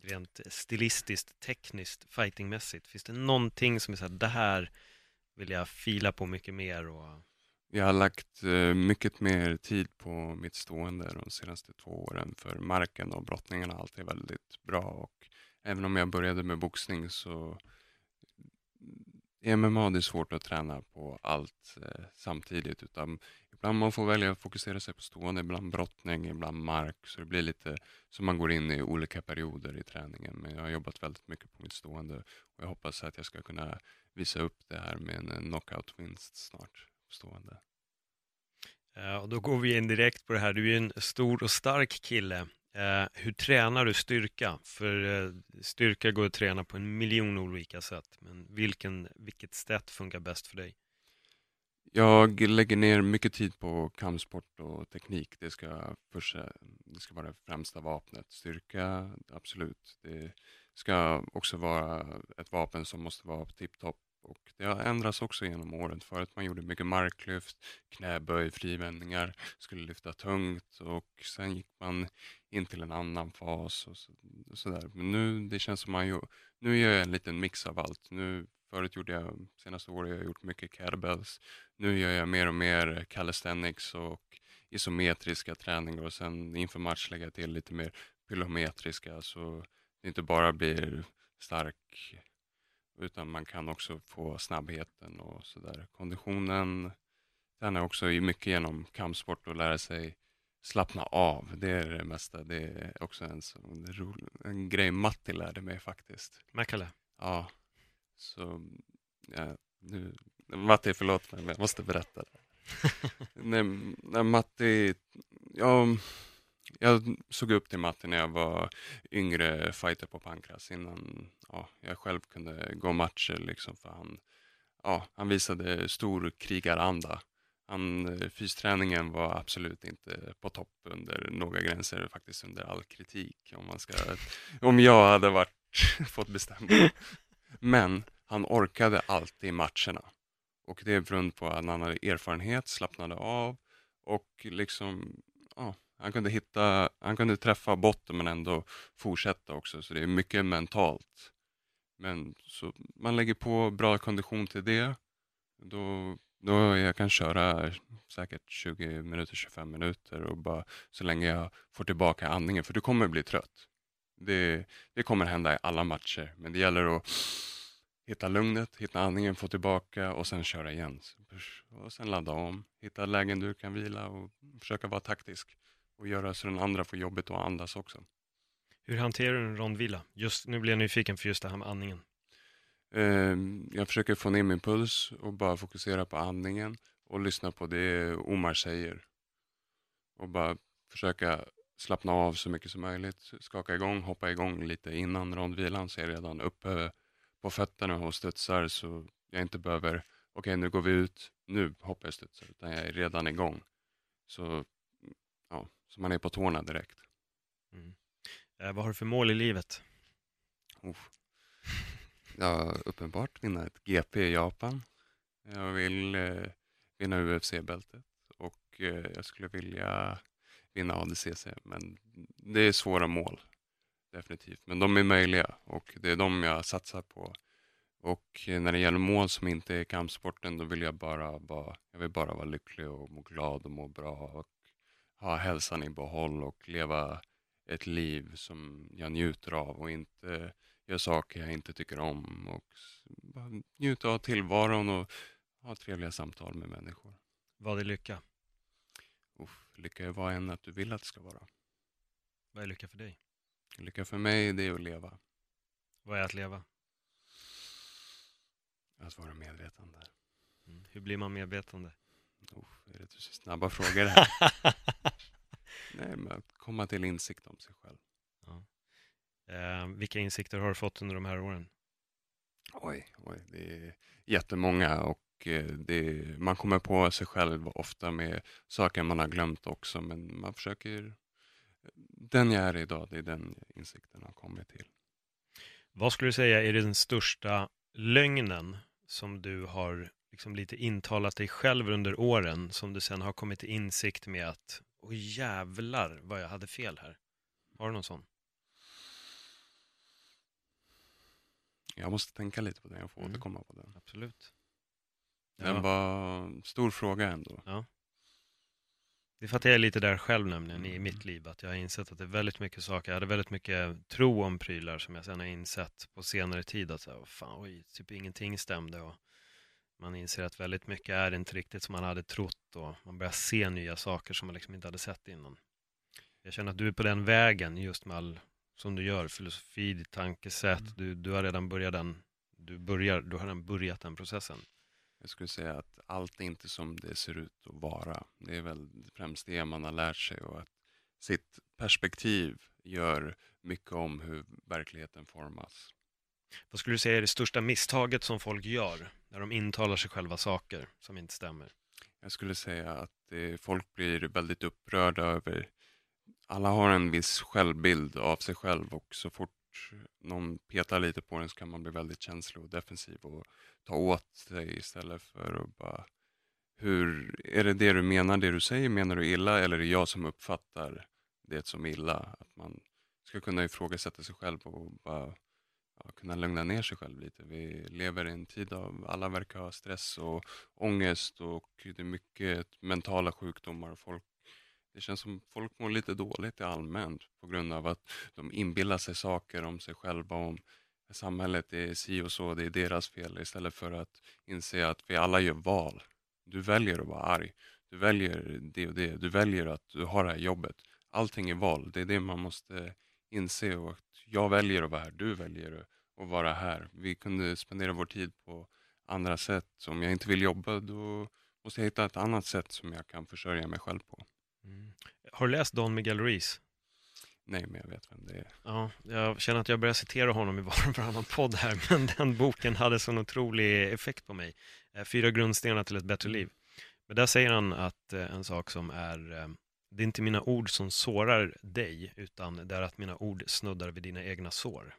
Rent stilistiskt, tekniskt, fightingmässigt. Finns det någonting som är så här, det här vill jag fila på mycket mer och jag har lagt eh, mycket mer tid på mitt stående de senaste två åren. För marken och brottningen har alltid väldigt bra. Och även om jag började med boxning så eh, i MMA det är svårt att träna på allt eh, samtidigt. Utan ibland man får välja att fokusera sig på stående, ibland brottning, ibland mark. Så det blir lite så man går in i olika perioder i träningen. Men jag har jobbat väldigt mycket på mitt stående och jag hoppas att jag ska kunna visa upp det här med en knockout-vinst snart uppstående. Eh, och då går vi in direkt på det här. Du är ju en stor och stark kille. Eh, hur tränar du styrka? För eh, styrka går att träna på en miljon olika sätt. Men vilken, vilket sätt funkar bäst för dig? Jag lägger ner mycket tid på kampsport och teknik. Det ska, första, det ska vara det främsta vapnet. Styrka, absolut. Det ska också vara ett vapen som måste vara på tipptopp. Och det har ändrats också genom åren. Förut man gjorde mycket marklyft, knäböj, frivändningar, skulle lyfta tungt och sen gick man in till en annan fas och så, så där. Men nu, det känns som man ju, nu gör jag en liten mix av allt. Nu, förut gjorde jag, senaste året har jag gjort mycket kettlebells. Nu gör jag mer och mer calisthenics och isometriska träningar och sen inför match lägger jag till lite mer pylometriska så det inte bara blir stark utan man kan också få snabbheten och sådär. Konditionen tränar jag också mycket genom kampsport och lära sig slappna av. Det är det mesta. Det är också en, sån rolig, en grej Matti lärde mig faktiskt. Mäkale? Ja, så ja, nu, Matti, förlåt mig, men jag måste berätta. [laughs] Det. när Matti, ja, jag såg upp till Matti när jag var yngre fighter på Pankras innan ja, jag själv kunde gå matcher. Liksom, för han, ja, han visade stor krigaranda. Han, eh, fysträningen var absolut inte på topp under några gränser, faktiskt under all kritik. Om, man ska, om jag hade varit, [laughs] fått bestämma. Men han orkade alltid matcherna. Och det är beroende på att han hade erfarenhet, slappnade av och liksom, ja, han kunde hitta, han kunde träffa botten men ändå fortsätta också. Så det är mycket mentalt. Men så man lägger på bra kondition till det, då, då jag kan köra säkert 20 minuter, 25 minuter och bara så länge jag får tillbaka andningen, för du kommer bli trött. Det, det kommer hända i alla matcher, men det gäller att hitta lugnet, hitta andningen, få tillbaka och sen köra igen. Och sen ladda om, hitta lägen du kan vila och försöka vara taktisk och göra så den andra får jobbet att andas också. Hur hanterar du en rondvila? Just nu blir jag nyfiken för just det här med andningen. Ehm, Jag försöker få ner min puls och bara fokusera på andningen och lyssna på det Omar säger. Och bara försöka slappna av så mycket som möjligt. Skaka igång, hoppa igång lite innan rondvilan så jag är redan uppe på fötterna och studsar så jag inte behöver, okej nu går vi ut, nu hoppar jag studsar, utan jag är redan igång. Så, ja, så man är på tårna direkt. Eh, vad har du för mål i livet? Uff. Ja, uppenbart vinna ett GP i Japan. Jag vill eh, vinna UFC-bältet och eh, jag skulle vilja vinna ADCC. Men det är svåra mål, definitivt. Men de är möjliga och det är de jag satsar på Och eh, när det gäller mål som inte är kampsporten, då vill jag bara vara, jag vill bara vara lycklig och må glad och må bra och ha hälsan i behåll och leva ett liv som jag njuter av och inte göra saker jag inte tycker om och bara njuta av tillvaron och ha trevliga samtal med människor. Vad är lycka? Uff, lycka är vad än att du vill att det ska vara. Vad är lycka för dig? Lycka för mig, det är att leva. Vad är att leva? Att vara medvetande. Mm. Hur blir man medvetande? Uff, är det så snabba frågor här? [laughs] Nej, men att komma till insikt om sig själv. Eh, vilka insikter har du fått under de här åren? Oj, oj, det är jättemånga och eh, det, man kommer på sig själv ofta med saker man har glömt också, men man försöker... Den jag är idag, det är den insikten har kommit till. Vad skulle du säga är den största lögnen som du har liksom lite intalat dig själv under åren som du sen har kommit till insikt med att åh jävlar vad jag hade fel här. Har du någon sån? Jag måste tänka lite på den, jag får Mm. återkomma på den. Absolut. Den Ja. var stor fråga ändå. Det är för att jag lite där själv nämligen i mitt liv, att jag har insett att det är väldigt mycket saker, jag hade väldigt mycket tro om prylar som jag sen har insett på senare tid att så här, "Vad fan, oj, typ ingenting stämde och man inser att väldigt mycket är inte riktigt som man hade trott och man börjar se nya saker som man liksom inte hade sett innan. Jag känner att du är på den vägen just med all, som du gör, filosofi, ditt tankesätt, Mm. du, du har redan börjat den, du börjar, du har redan börjat den processen. Jag skulle säga att allt är inte som det ser ut att vara. Det är väl främst det man har lärt sig och att sitt perspektiv gör mycket om hur verkligheten formas. Vad skulle du säga är det största misstaget som folk gör när de intalar sig själva saker som inte stämmer? Jag skulle säga att eh, folk blir väldigt upprörda över, alla har en viss självbild av sig själv och så fort någon petar lite på den så kan man bli väldigt känslig och defensiv och ta åt sig istället för att bara, hur, är det det du menar, det du säger, menar du illa eller är det jag som uppfattar det som illa? Att man ska kunna ifrågasätta sig själv och bara kunna lugna ner sig själv lite. Vi lever i en tid av, alla verkar ha stress och ångest och det är mycket mentala sjukdomar. Och folk, det känns som folk mår lite dåligt i allmänt på grund av att de inbillar sig saker om sig själva, om samhället är si och så, det är deras fel istället för att inse att vi alla gör val. Du väljer att vara arg, du väljer det och det, du väljer att du har det här jobbet. Allting är val, det är det man måste inse och jag väljer att vara här, du väljer att vara här. Vi kunde spendera vår tid på andra sätt. Om jag inte vill jobba då måste jag hitta ett annat sätt som jag kan försörja mig själv på. Har du läst Don Miguel Ruiz? Nej, men jag vet vem det är. Ja, jag känner att jag börjar citera honom i var och [laughs] varannan podd här, men den boken hade sån otrolig effekt på mig. Eh, Fyra grundstenar till ett bättre liv. Men där säger han att eh, en sak som är, eh, det är inte mina ord som sårar dig, utan det är att mina ord snuddar vid dina egna sår.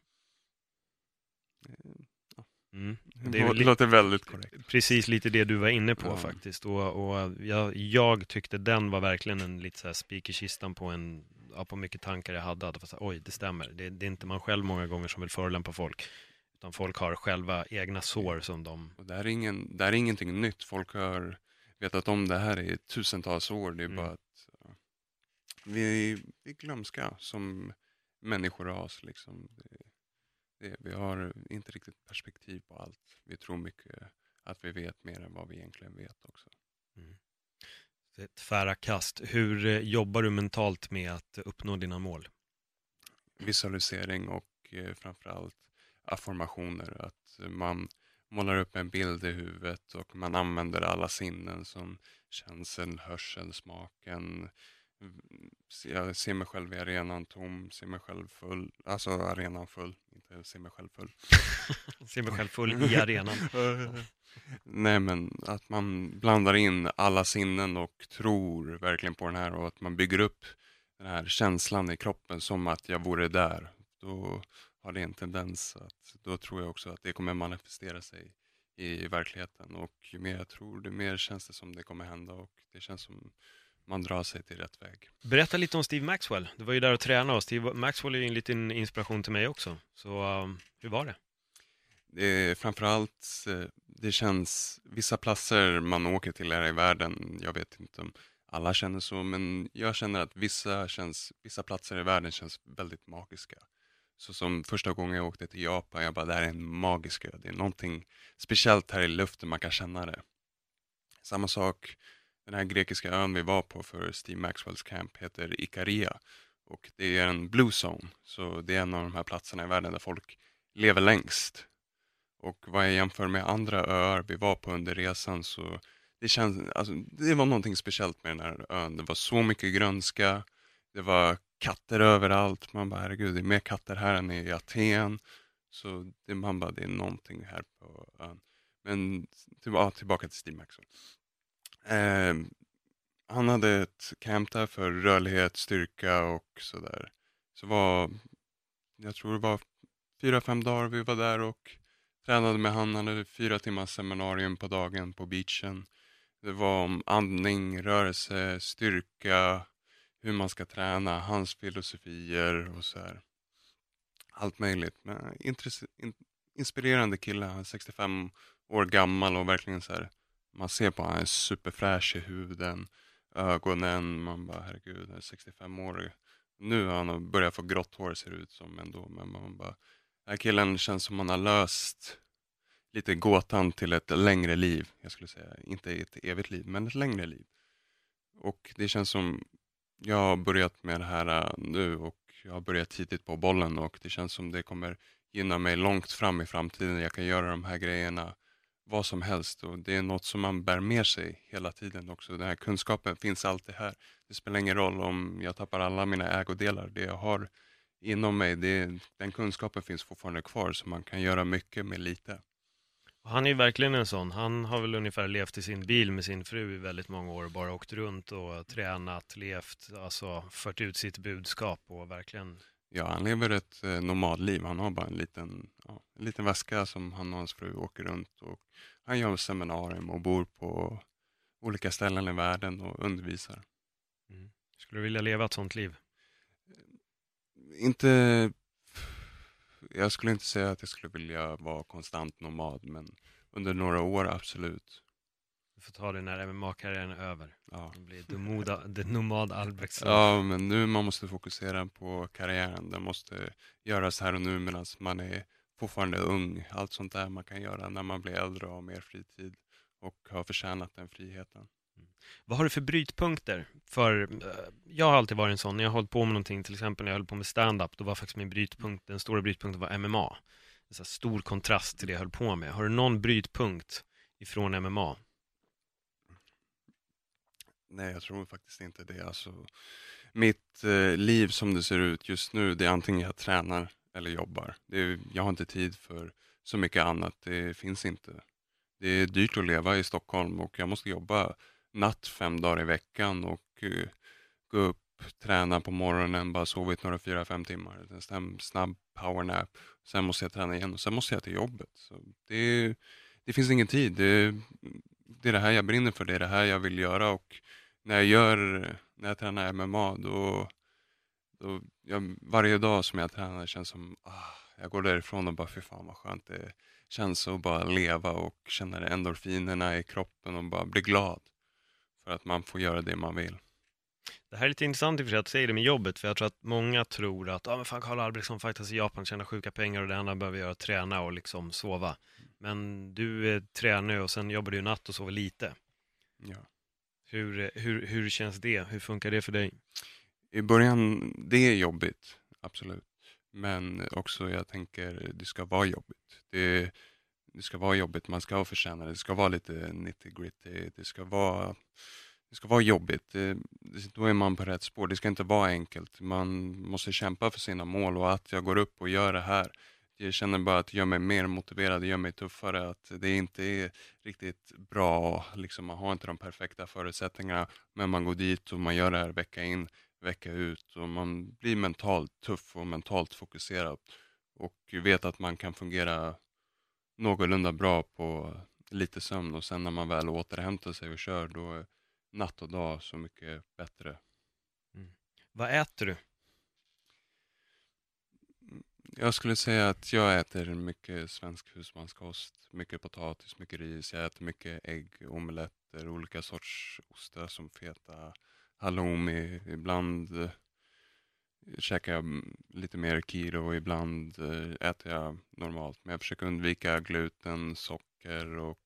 Mm. Det Det, är låter väldigt korrekt. precis lite det du var inne på Ja. faktiskt. Och, och jag, jag tyckte den var verkligen en lite så här spik i kistan på, en, ja, på mycket tankar jag hade. Att här, Oj, det stämmer. Det, det är inte man själv många gånger som vill förolämpa folk. Utan folk har själva egna sår som de... Och det, här är ingen, det här är ingenting nytt. Folk har vetat om det här i tusentals år. Det är Mm. bara att vi är glömska som människoras. Liksom. Det, det, vi har inte riktigt perspektiv på allt. Vi tror mycket att vi vet mer än vad vi egentligen vet också. det är Ett tvära kast. Hur eh, jobbar du mentalt med att uppnå dina mål? visualisering och eh, framförallt affirmationer. Att man målar upp en bild i huvudet och man använder alla sinnen som känsel, hörsel, smaken. Jag ser mig själv i arenan tom, ser mig själv full, alltså arenan full, inte ser mig själv full. [laughs] Ser mig själv full i [laughs] arenan. Nej men att man blandar in alla sinnen och tror verkligen på den här och att man bygger upp den här känslan i kroppen som att jag vore där. Då har det en tendens att, då tror jag också att det kommer manifestera sig i verkligheten och ju mer jag tror, det mer känns det som det kommer hända och det känns som man drar sig till rätt väg. Berätta lite om Steve Maxwell. Du var ju där och tränade och Steve Maxwell är ju en liten inspiration till mig också. Så um, hur var det? Det är framförallt, eh, det känns, vissa platser man åker till här i världen, jag vet inte om alla känner så, men jag känner att vissa, känns, vissa platser i världen känns väldigt magiska. Så som första gången jag åkte till Japan, jag bara, det här är en magisk ö. Det är någonting speciellt här i luften, man kan känna det. Samma sak, den här grekiska ön vi var på för Steve Maxwells camp heter Ikaria. Och det är en blue zone, så det är en av de här platserna i världen där folk lever längst. Och vad jag jämför med andra öar vi var på under resan så det, känns, alltså, det var någonting speciellt med den här ön. Det var så mycket grönska, det var katter överallt. Man bara, herregud, det är mer katter här än i Aten. Så det, man bara, det är någonting här på ön. Men till, tillbaka till Steve Maxwell. Eh, han hade ett camp där för rörlighet, styrka och sådär. Så var, jag tror det var fyra, fem dagar vi var där och tränade med han. Han hade fyra timmars seminarium på dagen på beachen. Det var om andning, rörelse, styrka, hur man ska träna, hans filosofier och så här. Allt möjligt. Men inspirerande kille, 65 år gammal och verkligen så här. Man ser på honom, han är superfräsch i huden, ögonen, man bara herregud, han är 65 år. Nu har han börjat få grått hår ser det ut som ändå, men man bara, den här killen känns som han har löst lite gåtan till ett längre liv. Jag skulle säga, inte ett evigt liv, men ett längre liv. Och det känns som jag har börjat med det här äh, nu och jag har börjat tidigt på bollen och det känns som det kommer gynna mig långt fram i framtiden. Jag kan göra de här grejerna vad som helst och det är något som man bär med sig hela tiden också. Den här kunskapen finns alltid här. Det spelar ingen roll om jag tappar alla mina ägodelar. Det jag har inom mig, det, den kunskapen finns fortfarande kvar så man kan göra mycket med lite. Han är ju verkligen en sån. Han har väl ungefär levt i sin bil med sin fru i väldigt många år, bara åkt runt och tränat, levt, alltså fört ut sitt budskap och verkligen Ja, han lever ett eh, nomadliv. Han har bara en liten, ja, en liten väska som han och hans fru åker runt och han gör seminarium och bor på olika ställen i världen och undervisar. Mm. Skulle du vilja leva ett sånt liv? Inte jag skulle inte säga att jag skulle vilja vara konstant nomad, men under några år absolut. Du får ta det när MMA-karriären är över. Ja. Det blir det, [laughs] det nomad Albrektsson. Ja, men nu man måste fokusera på karriären. Den måste göras här och nu medan man är fortfarande ung. Allt sånt där man kan göra när man blir äldre och har mer fritid och har förtjänat den friheten. Vad har du för brytpunkter? För eh, jag har alltid varit en sån, när jag har hållit på med någonting, till exempel när jag höll på med stand-up, då var faktiskt min brytpunkt, den stora brytpunkten var MMA. En stor kontrast till det jag höll på med. Har du någon brytpunkt ifrån MMA? Nej, jag tror faktiskt inte det. Alltså, mitt eh, liv som det ser ut just nu, det är antingen jag tränar eller jobbar. Är, jag har inte tid för så mycket annat. Det finns inte. Det är dyrt att leva i Stockholm och jag måste jobba natt fem dagar i veckan och eh, gå upp, träna på morgonen, bara sovit några fyra, fem timmar. En snabb powernap. Sen måste jag träna igen och sen måste jag till jobbet. Så det, det finns ingen tid. Det, det är det här jag brinner för, det är det här jag vill göra och när jag gör, när jag tränar MMA då, då jag, varje dag som jag tränar känns som, ah, jag går därifrån och bara fy fan vad skönt det känns att bara leva och känna endorfinerna i kroppen och bara bli glad. För att man får göra det man vill. Det här är lite intressant i och för sig att du säger det med jobbet, för jag tror att många tror att ah, men fan, Karl Albrektsson fightas i Japan, tjänar sjuka pengar och det enda han behöver göra är att träna och liksom sova. Men du är tränar och sen jobbar du natt och sover lite. Ja. Hur, hur, hur känns det? Hur funkar det för dig? I början, det är jobbigt, absolut. Men också jag tänker, det ska vara jobbigt. Det, det ska vara jobbigt, man ska förtjäna det. Det ska vara lite nitty gritty. Det ska vara, det ska vara jobbigt. Det, då är man på rätt spår. Det ska inte vara enkelt. Man måste kämpa för sina mål och att jag går upp och gör det här. Jag känner bara att det gör mig mer motiverad, det gör mig tuffare. Att det inte är riktigt bra, liksom, man har inte de perfekta förutsättningarna. Men man går dit och man gör det här vecka in, vecka ut. Och man blir mentalt tuff och mentalt fokuserad. Och vet att man kan fungera någorlunda bra på lite sömn och sen när man väl återhämtar sig och kör då är natt och dag så mycket bättre. Mm. Vad äter du? Jag skulle säga att jag äter mycket svensk husmanskost, mycket potatis, mycket ris. Jag äter mycket ägg, omeletter, olika sorts ostar som feta, halloumi. Ibland eh, käkar jag lite mer kilo och ibland eh, äter jag normalt. Men jag försöker undvika gluten, socker och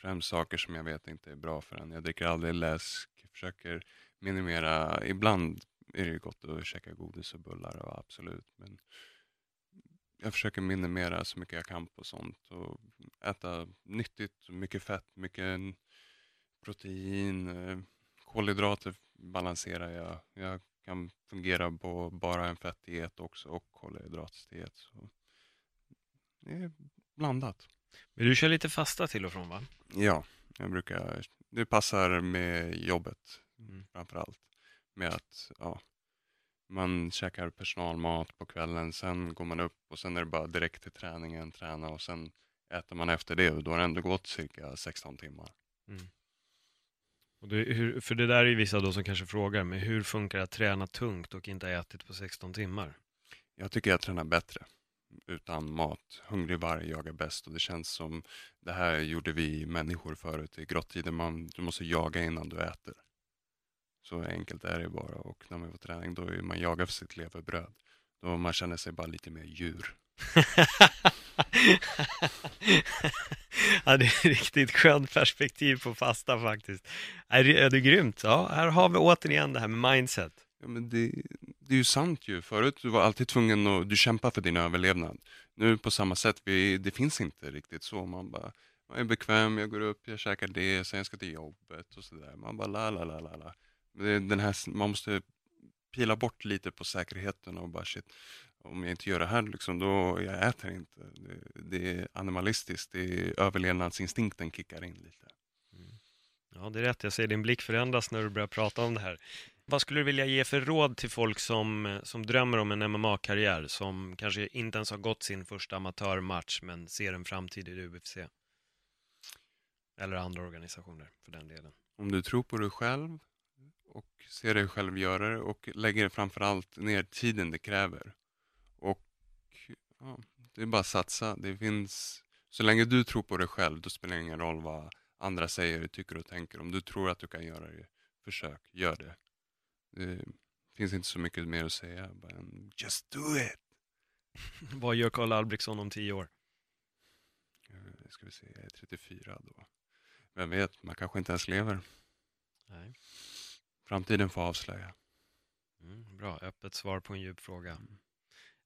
främst saker som jag vet inte är bra för en. Jag dricker aldrig läsk, försöker minimera. Ibland är det gott att käka godis och bullar, och absolut. Men jag försöker minimera så mycket jag kan på sånt och äta nyttigt, mycket fett, mycket protein, eh, kolhydrater balanserar jag. Jag kan fungera på bara en fettdiet också och kolhydratdiet. Så det är blandat. Men du kör lite fasta till och från va? Ja, jag brukar, det passar med jobbet Mm. framför allt. Med att ja, man käkar personalmat på kvällen, sen går man upp och sen är det bara direkt till träningen, träna och sen äter man efter det och då har det ändå gått cirka 16 timmar. Och det, hur, för det där är ju vissa då som kanske frågar, men hur funkar det att träna tungt och inte ha ätit på 16 timmar? Jag tycker jag tränar bättre utan mat. Hungrig varg jagar bäst och det känns som det här gjorde vi människor förut i grottiden. Man, du måste jaga innan du äter. Så enkelt är det bara och när man är på träning då är man jagar för sitt levebröd. Då man känner sig bara lite mer djur. [laughs] ja, det är ett riktigt skönt perspektiv på fasta faktiskt. Är det, är det grymt? Ja, här har vi återigen det här med mindset. Ja, men det, det är ju sant ju. Förut du var alltid tvungen att du kämpar för din överlevnad. Nu på samma sätt, vi, det finns inte riktigt så. Man bara, jag är bekväm, jag går upp, jag käkar det, sen jag ska till jobbet och sådär. Man bara la la la la la. Den här, man måste pila bort lite på säkerheten och bara shit, om jag inte gör det här liksom, då jag äter inte. Det, det är animalistiskt, det är överlevnadsinstinkten kickar in lite. Ja, det är rätt. Jag ser din blick förändras när du börjar prata om det här. Vad skulle du vilja ge för råd till folk som, som drömmer om en MMA-karriär, som kanske inte ens har gått sin första amatörmatch, men ser en framtid i UFC? Eller andra organisationer, för den delen. Om du tror på dig själv och ser dig själv göra det och lägger framförallt ner tiden det kräver. Och ja, det är bara att satsa. Det finns, så länge du tror på dig själv, då spelar det ingen roll vad andra säger, tycker och tänker. Om du tror att du kan göra det, försök, gör det. Det finns inte så mycket mer att säga, bara en, just do it! [laughs] Vad gör Karl Albrektsson om tio år? Eh, Ska vi se, jag är 34 då. Vem vet, man kanske inte ens lever. Nej. Framtiden får avslöja. Mm, bra, öppet svar på en djup fråga.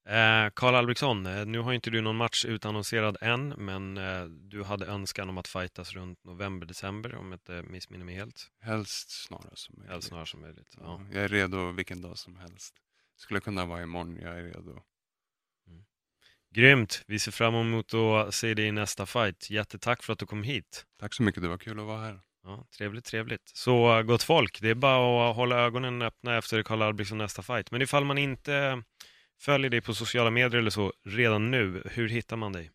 Eh, Karl Albrektsson, eh, nu har inte du någon match utannonserad än, men eh, du hade önskan om att fightas runt november-december, om jag inte missminner mig helt. Helst snarast som möjligt. Helst snarast som möjligt. Ja. Ja, jag är redo vilken dag som helst. Skulle kunna vara imorgon, jag är redo. Grymt! Vi ser fram emot att se dig i nästa fight. Jättetack för att du kom hit. Tack så mycket, det var kul att vara här. Ja, trevligt, trevligt. Så gott folk, det är bara att hålla ögonen öppna efter Karl Albrektsson nästa fight. Men ifall man inte följer dig på sociala medier eller så redan nu, hur hittar man dig?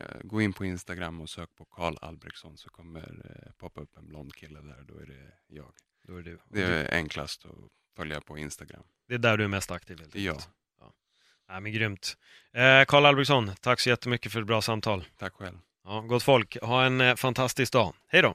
Eh, Gå in på Instagram och sök på Karl Albrektsson så kommer det poppa upp en blond kille där, då är det jag. Då är det, Det är enklast att följa på Instagram. det är där du är mest aktiv helt enkelt. Ja. ja men grymt. Eh, Karl Albrektsson, tack så jättemycket för ett bra samtal. Tack själv. Ja, gott folk, ha en eh, fantastisk dag. Hej då!